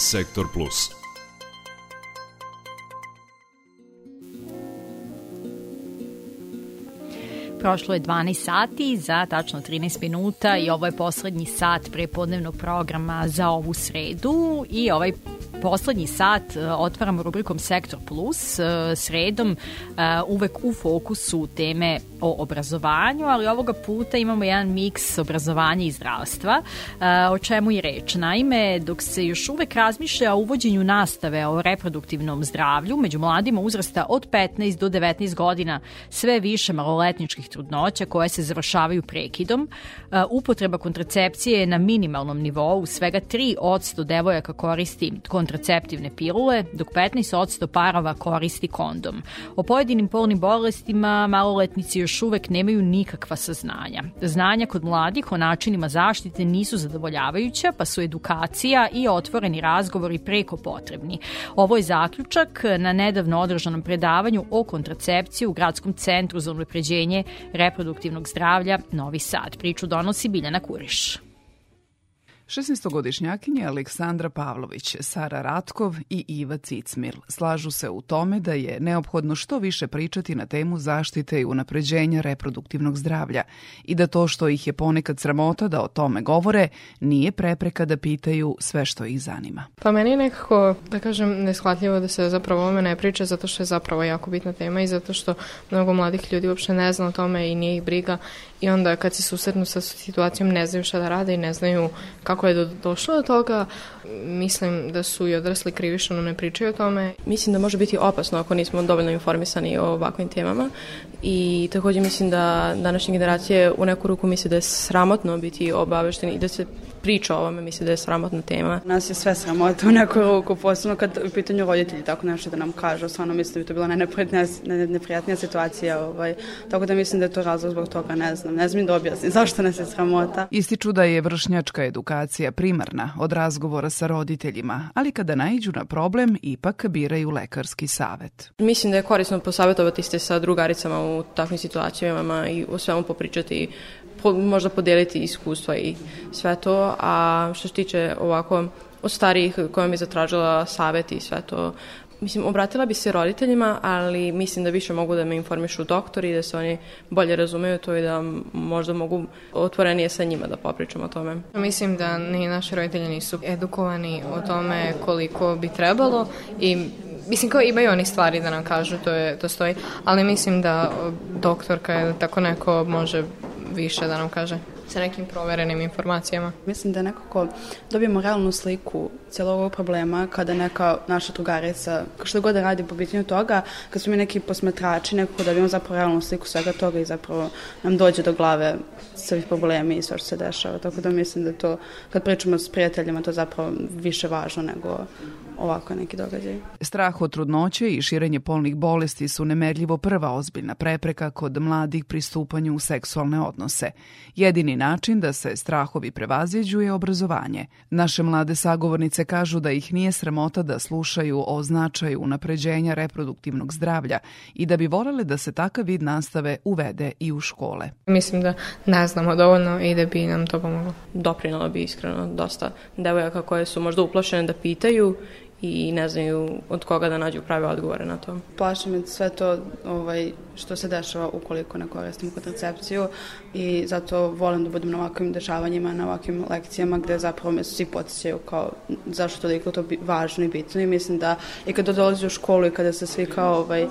Sektor Plus. Prošlo je 12 sati za tačno 13 minuta i ovo je poslednji sat prepodnevnog programa za ovu sredu i ovaj poslednji sat e, otvaramo rubrikom Sektor Plus e, sredom e, uvek u fokusu teme o obrazovanju, ali ovoga puta imamo jedan miks obrazovanja i zdravstva, o čemu i reč. Naime, dok se još uvek razmišlja o uvođenju nastave o reproduktivnom zdravlju među mladima uzrasta od 15 do 19 godina sve više maloletničkih trudnoća koje se završavaju prekidom, upotreba kontracepcije je na minimalnom nivou, svega 3% devojaka koristi kontraceptivne pilule, dok 15% parova koristi kondom. O pojedinim polnim bolestima maloletnici još uvek nemaju nikakva saznanja. Znanja kod mladih o načinima zaštite nisu zadovoljavajuća, pa su edukacija i otvoreni razgovori preko potrebni. Ovo je zaključak na nedavno održanom predavanju o kontracepciji u Gradskom centru za unapređenje reproduktivnog zdravlja Novi Sad. Priču donosi Biljana Kuriš. 16-godišnjakinje Aleksandra Pavlović, Sara Ratkov i Iva Cicmil slažu se u tome da je neophodno što više pričati na temu zaštite i unapređenja reproduktivnog zdravlja i da to što ih je ponekad sramota da o tome govore nije prepreka da pitaju sve što ih zanima. Pa meni je nekako, da kažem, neshvatljivo da se zapravo ome ne priča zato što je zapravo jako bitna tema i zato što mnogo mladih ljudi uopšte ne zna o tome i nije ih briga i onda kad se susretnu sa situacijom ne znaju šta da rade i ne znaju kako je do, došlo do toga. Mislim da su i odrasli krivi što nam ne pričaju o tome. Mislim da može biti opasno ako nismo dovoljno informisani o ovakvim temama i takođe mislim da današnje generacije u neku ruku misle da je sramotno biti obavešteni i da se priča o ovome, mislim da je sramotna tema. Nas je sve sramota u neku ruku, posebno kad u pitanju roditelji tako nešto da nam kažu, stvarno mislim da bi to bila neprijatnija, neprijatnija situacija, ovaj, tako da mislim da je to razlog zbog toga, ne znam, ne znam da objasnim zašto nas je sramota. Ističu da je vršnjačka edukacija primarna od razgovora sa roditeljima, ali kada naiđu na problem, ipak biraju lekarski savet. Mislim da je korisno posavjetovati se sa drugaricama u takvim situacijama i o svemu popričati po, možda podeliti iskustva i sve to, a što se tiče ovako od starijih kojom bi zatražila savet i sve to, Mislim, obratila bi se roditeljima, ali mislim da više mogu da me informišu doktori i da se oni bolje razumeju to i da možda mogu otvorenije sa njima da popričam o tome. Mislim da ni naši roditelji nisu edukovani o tome koliko bi trebalo i Mislim, kao imaju oni stvari da nam kažu, to, je, to stoji, ali mislim da doktorka je tako neko može više da nam kaže sa nekim proverenim informacijama. Mislim da nekako dobijemo realnu sliku cijelog ovog problema kada neka naša drugarica, što god da radi po pitanju toga, kad su mi neki posmetrači, nekako dobijemo zapravo realnu sliku svega toga i zapravo nam dođe do glave svih problemi i sve što se dešava. Tako da mislim da to, kad pričamo s prijateljima, to zapravo više važno nego ovako neki događaj. Strah od trudnoće i širenje polnih bolesti su nemerljivo prva ozbiljna prepreka kod mladih pristupanju u seksualne odnose. Jedini način da se strahovi prevaziđu je obrazovanje. Naše mlade sagovornice kažu da ih nije sramota da slušaju o značaju unapređenja reproduktivnog zdravlja i da bi volele da se takav vid nastave uvede i u škole. Mislim da ne znamo dovoljno i da bi nam to pomoglo. Doprinalo bi iskreno dosta devojaka koje su možda uplašene da pitaju i ne znaju od koga da nađu prave odgovore na to. Plaši me sve to ovaj, što se dešava ukoliko ne koristim kontracepciju i zato volim da budem na ovakvim dešavanjima, na ovakvim lekcijama gde zapravo me svi podsjećaju kao zašto toliko to važno i bitno i mislim da i kada dolazi u školu i kada se svi kao ovaj, e,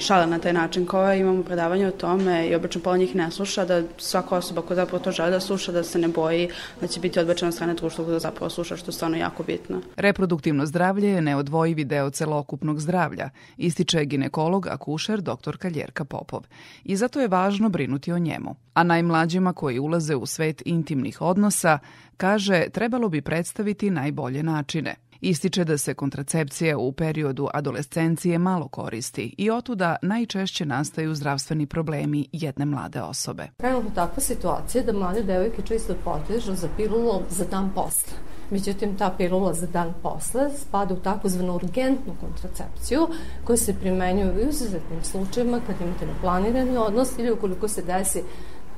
šale na taj način kao imamo predavanje o tome i obično pola njih ne sluša da svaka osoba koja zapravo to žele da sluša da se ne boji da će biti odbačena strane društva da zapravo sluša što je stvarno jako bitno. Reproduktivno zdravlje je neodvojivi deo celokupnog zdravlja, ističe ginekolog akušer dr. Kaljerka Popov. I zato je važno brinuti o njemu. A najmlađima koji ulaze u svet intimnih odnosa, kaže, trebalo bi predstaviti najbolje načine. Ističe da se kontracepcija u periodu adolescencije malo koristi i otuda najčešće nastaju zdravstveni problemi jedne mlade osobe. Trenutno takva situacija da mlade devojke često potežu za pilulu za dan posla Međutim, ta pilula za dan posle spada u takozvanu urgentnu kontracepciju koja se primenjuje u izuzetnim slučajima kad imate neplanirani odnos ili ukoliko se desi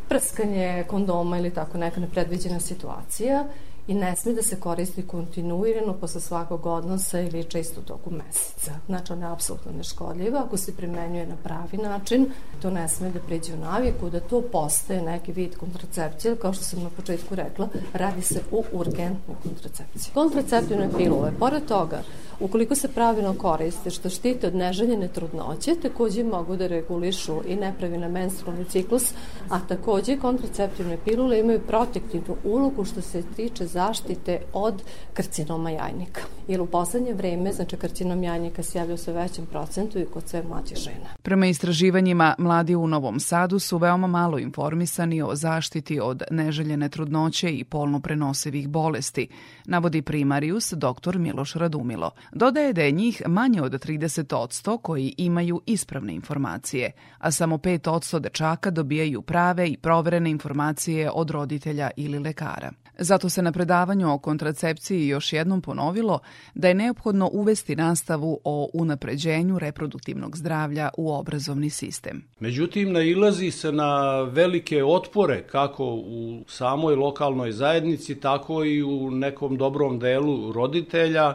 prskanje kondoma ili tako neka nepredviđena situacija i ne sme da se koristi kontinuirano posle svakog odnosa ili često toku meseca. Znači, ona je apsolutno neškodljiva. Ako se primenjuje na pravi način, to ne sme da pređe u naviku, da to postaje neki vid kontracepcije, kao što sam na početku rekla, radi se o urgentnoj kontracepciji. Kontraceptivne pilule, pored toga, ukoliko se pravilno koriste, što štite od neželjene trudnoće, takođe mogu da regulišu i nepravilna menstrualni ciklus, a takođe kontraceptivne pilule imaju protektivnu ulogu što se tiče zaštite od karcinoma jajnika. Jer u poslednje vreme, znači karcinom jajnika se javlja u sve većem procentu i kod sve mlađe žena. Prema istraživanjima, mladi u Novom Sadu su veoma malo informisani o zaštiti od neželjene trudnoće i polno prenosivih bolesti, navodi primarius dr. Miloš Radumilo. Dodaje da je njih manje od 30% koji imaju ispravne informacije, a samo 5% dečaka dobijaju prave i proverene informacije od roditelja ili lekara. Zato se na predavanju o kontracepciji još jednom ponovilo da je neophodno uvesti nastavu o unapređenju reproduktivnog zdravlja u obrazovni sistem. Međutim, nailazi se na velike otpore kako u samoj lokalnoj zajednici, tako i u nekom dobrom delu roditelja.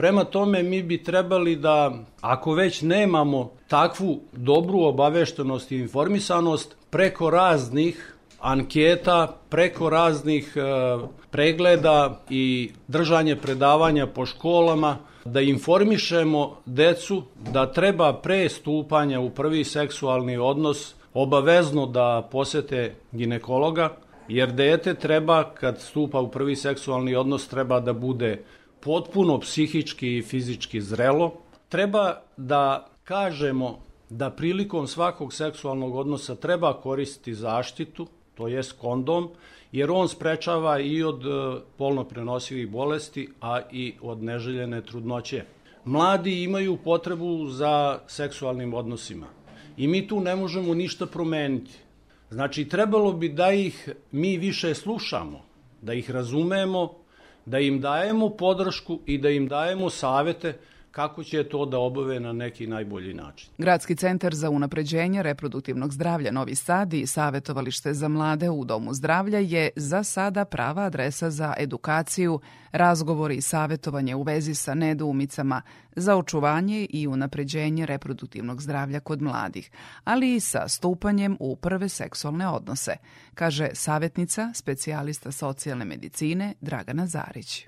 Prema tome mi bi trebali da, ako već nemamo takvu dobru obaveštenost i informisanost, preko raznih anketa preko raznih e, pregleda i držanje predavanja po školama da informišemo decu da treba pre stupanja u prvi seksualni odnos obavezno da posete ginekologa, jer dete treba, kad stupa u prvi seksualni odnos, treba da bude potpuno psihički i fizički zrelo. Treba da kažemo da prilikom svakog seksualnog odnosa treba koristiti zaštitu, to jest kondom, jer on sprečava i od e, polno prenosivih bolesti, a i od neželjene trudnoće. Mladi imaju potrebu za seksualnim odnosima i mi tu ne možemo ništa promeniti. Znači, trebalo bi da ih mi više slušamo, da ih razumemo, da im dajemo podršku i da im dajemo savete kako će to da obave na neki najbolji način. Gradski centar za unapređenje reproduktivnog zdravlja Novi Sad i Savetovalište za mlade u Domu zdravlja je za sada prava adresa za edukaciju, razgovori i savetovanje u vezi sa nedoumicama za očuvanje i unapređenje reproduktivnog zdravlja kod mladih, ali i sa stupanjem u prve seksualne odnose, kaže savjetnica specijalista socijalne medicine Dragana Zarić.